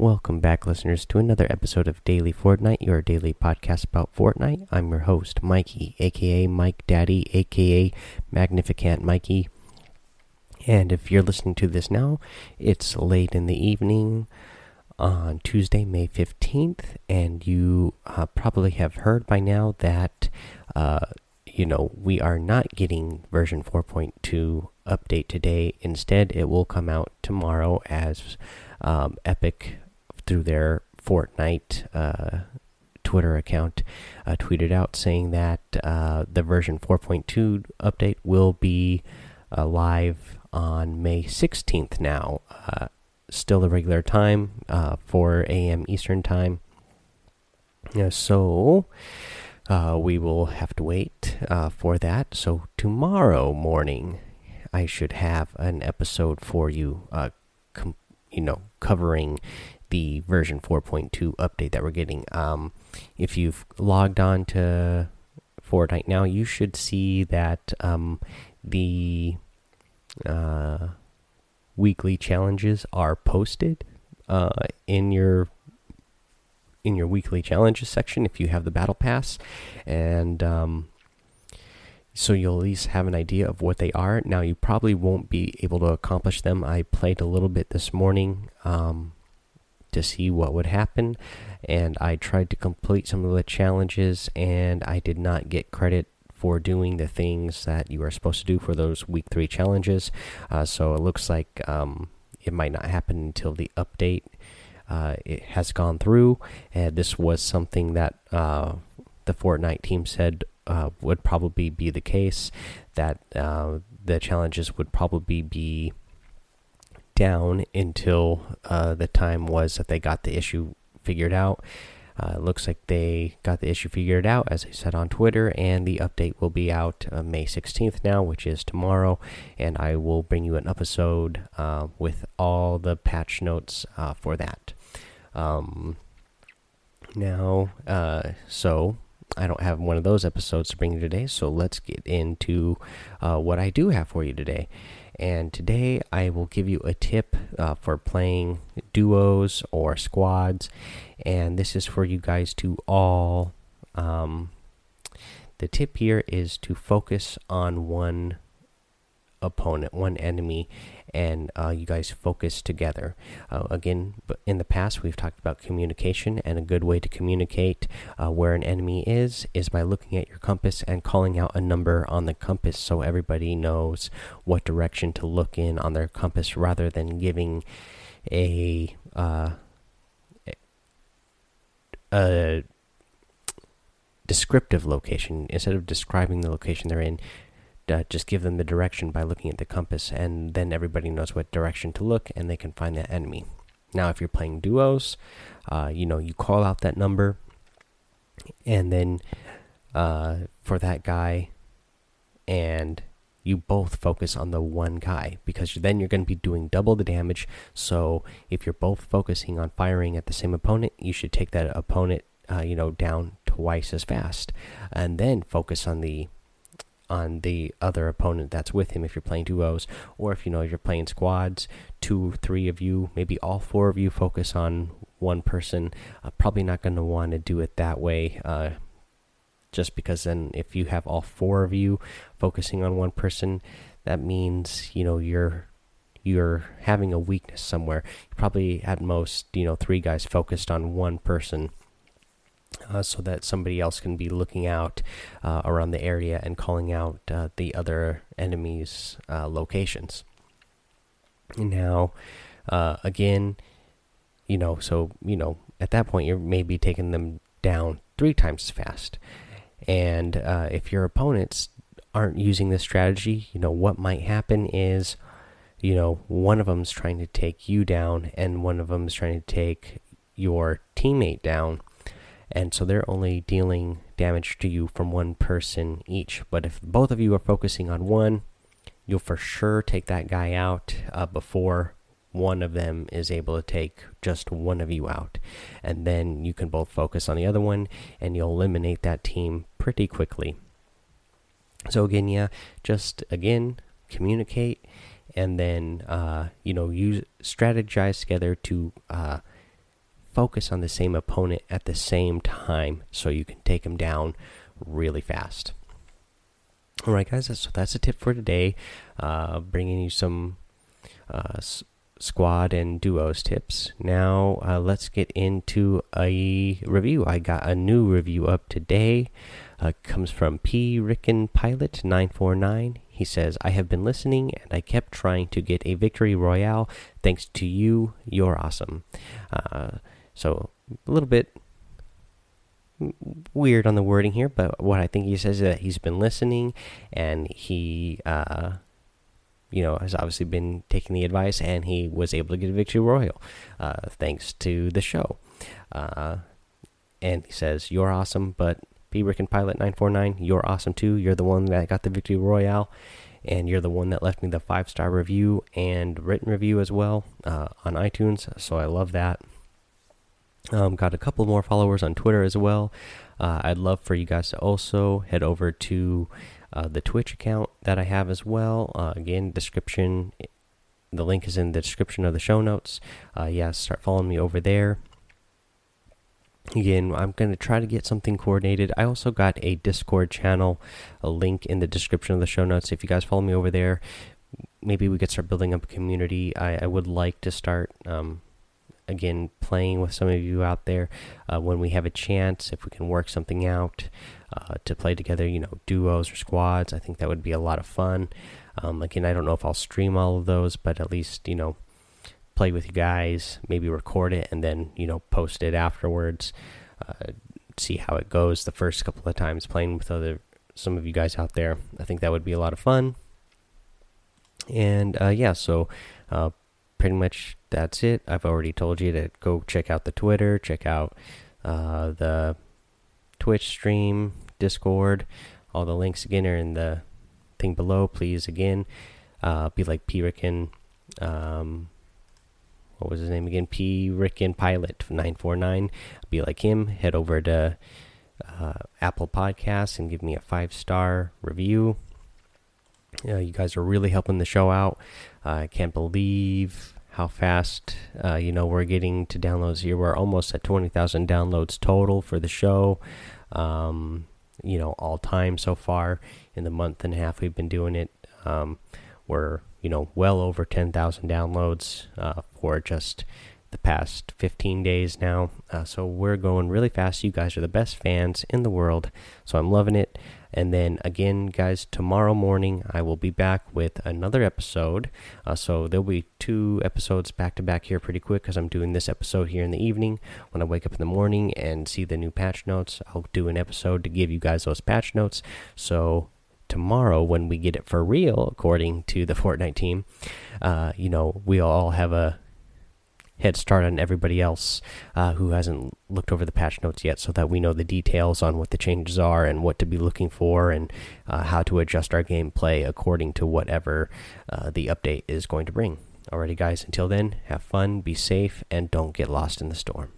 Welcome back, listeners, to another episode of Daily Fortnite, your daily podcast about Fortnite. I'm your host, Mikey, aka Mike Daddy, aka Magnificent Mikey. And if you're listening to this now, it's late in the evening on Tuesday, May 15th, and you uh, probably have heard by now that, uh, you know, we are not getting version 4.2 update today. Instead, it will come out tomorrow as um, Epic, through their Fortnite uh, Twitter account, uh, tweeted out saying that uh, the version 4.2 update will be uh, live on May 16th now. Uh, still the regular time, uh, 4 a.m. Eastern Time. So we will have to wait for that. So tomorrow morning, I should have an episode for you you know covering the version 4.2 update that we're getting. Um, if you've logged on to Fortnite now, you should see that um, the uh, weekly challenges are posted uh, in your in your weekly challenges section if you have the battle pass, and um, so you'll at least have an idea of what they are. Now, you probably won't be able to accomplish them. I played a little bit this morning um, to see what would happen, and I tried to complete some of the challenges, and I did not get credit for doing the things that you are supposed to do for those week three challenges. Uh, so it looks like um, it might not happen until the update uh, it has gone through, and this was something that uh, the Fortnite team said uh, would probably be the case. That uh, the challenges would probably be down until uh, the time was that they got the issue figured out. Uh, it looks like they got the issue figured out, as I said on Twitter, and the update will be out uh, May 16th now, which is tomorrow. And I will bring you an episode uh, with all the patch notes for that. Um, now, so I don't have one of those episodes to bring you today, so let's get into uh, what I do have for you today. And today I will give you a tip uh, for playing duos or squads, and this is for you guys to all. Um, the tip here is to focus on one opponent, one enemy, and uh, you guys focus together. Uh, again, in the past, we've talked about communication, and a good way to communicate uh, where an enemy is is by looking at your compass and calling out a number on the compass so everybody knows what direction to look in on their compass rather than giving a. Uh, a descriptive location instead of describing the location they're in uh, just give them the direction by looking at the compass, and then everybody knows what direction to look, and they can find that enemy. Now, if you're playing duos, uh, you know you call out that number, and then uh, for that guy, and you both focus on the one guy because then you're going to be doing double the damage. So if you're both focusing on firing at the same opponent, you should take that opponent, uh, you know, down twice as fast, and then focus on the on the other opponent that's with him if you're playing duos or if you know you're playing squads two three of you maybe all four of you focus on one person uh, probably not going to want to do it that way uh, just because then if you have all four of you focusing on one person that means you know you're you're having a weakness somewhere. Probably at most you know three guys focused on one person uh, so that somebody else can be looking out uh, around the area and calling out uh, the other enemies' uh, locations. Now, uh, again, you know, so you know, at that point, you're maybe taking them down three times as fast. And uh, if your opponents aren't using this strategy, you know, what might happen is, you know, one of them's trying to take you down, and one of them's trying to take your teammate down and so they're only dealing damage to you from one person each. But if both of you are focusing on one, you'll for sure take that guy out uh, before one of them is able to take just one of you out. And then you can both focus on the other one and you'll eliminate that team pretty quickly. So, again, yeah, just again, communicate and then, uh, you know, use strategize together to uh, focus on the same opponent at the same time so you can take them down really fast. All right, guys, so that's a tip for today. Uh, bringing you some uh, squad and duos tips. Now, uh, let's get into a review. I got a new review up today. Uh, comes from P. Ricken Pilot 949. He says, I have been listening and I kept trying to get a victory royale. Thanks to you, you're awesome. Uh, so, a little bit weird on the wording here, but what I think he says is that he's been listening and he, uh, you know, has obviously been taking the advice and he was able to get a victory royale uh, thanks to the show. Uh, and he says, You're awesome, but P. Rick and Pilot 949, you're awesome too. You're the one that got the victory royale, and you're the one that left me the five star review and written review as well uh, on iTunes. So I love that. Um, got a couple more followers on Twitter as well. Uh, I'd love for you guys to also head over to uh, the Twitch account that I have as well. Uh, again, description. The link is in the description of the show notes. Uh, yeah, start following me over there again i'm going to try to get something coordinated i also got a discord channel a link in the description of the show notes if you guys follow me over there maybe we could start building up a community i, I would like to start um, again playing with some of you out there uh, when we have a chance if we can work something out uh, to play together you know duos or squads i think that would be a lot of fun um, again i don't know if i'll stream all of those but at least you know play with you guys, maybe record it and then you know post it afterwards. Uh, see how it goes the first couple of times playing with other some of you guys out there. I think that would be a lot of fun. And uh, yeah, so uh, pretty much that's it. I've already told you to go check out the Twitter, check out uh, the Twitch stream, Discord. All the links again are in the thing below. Please again, uh, be like Pirikin. Um, what was his name again? P. Ricken Pilot 949. Be like him. Head over to uh, Apple Podcasts and give me a five star review. You guys are really helping the show out. Uh, I can't believe how fast uh, you know we're getting to downloads here. We're almost at 20,000 downloads total for the show. Um, you know, all time so far in the month and a half we've been doing it. Um, we're you know well over 10,000 downloads uh, for just the past 15 days now. Uh, so we're going really fast. You guys are the best fans in the world. So I'm loving it. And then again, guys, tomorrow morning I will be back with another episode. Uh, so there'll be two episodes back to back here pretty quick because I'm doing this episode here in the evening. When I wake up in the morning and see the new patch notes, I'll do an episode to give you guys those patch notes. So tomorrow when we get it for real, according to the Fortnite team, uh, you know, we all have a head start on everybody else uh, who hasn't looked over the patch notes yet so that we know the details on what the changes are and what to be looking for and uh, how to adjust our gameplay according to whatever uh, the update is going to bring. Alrighty, guys, until then, have fun, be safe, and don't get lost in the storm.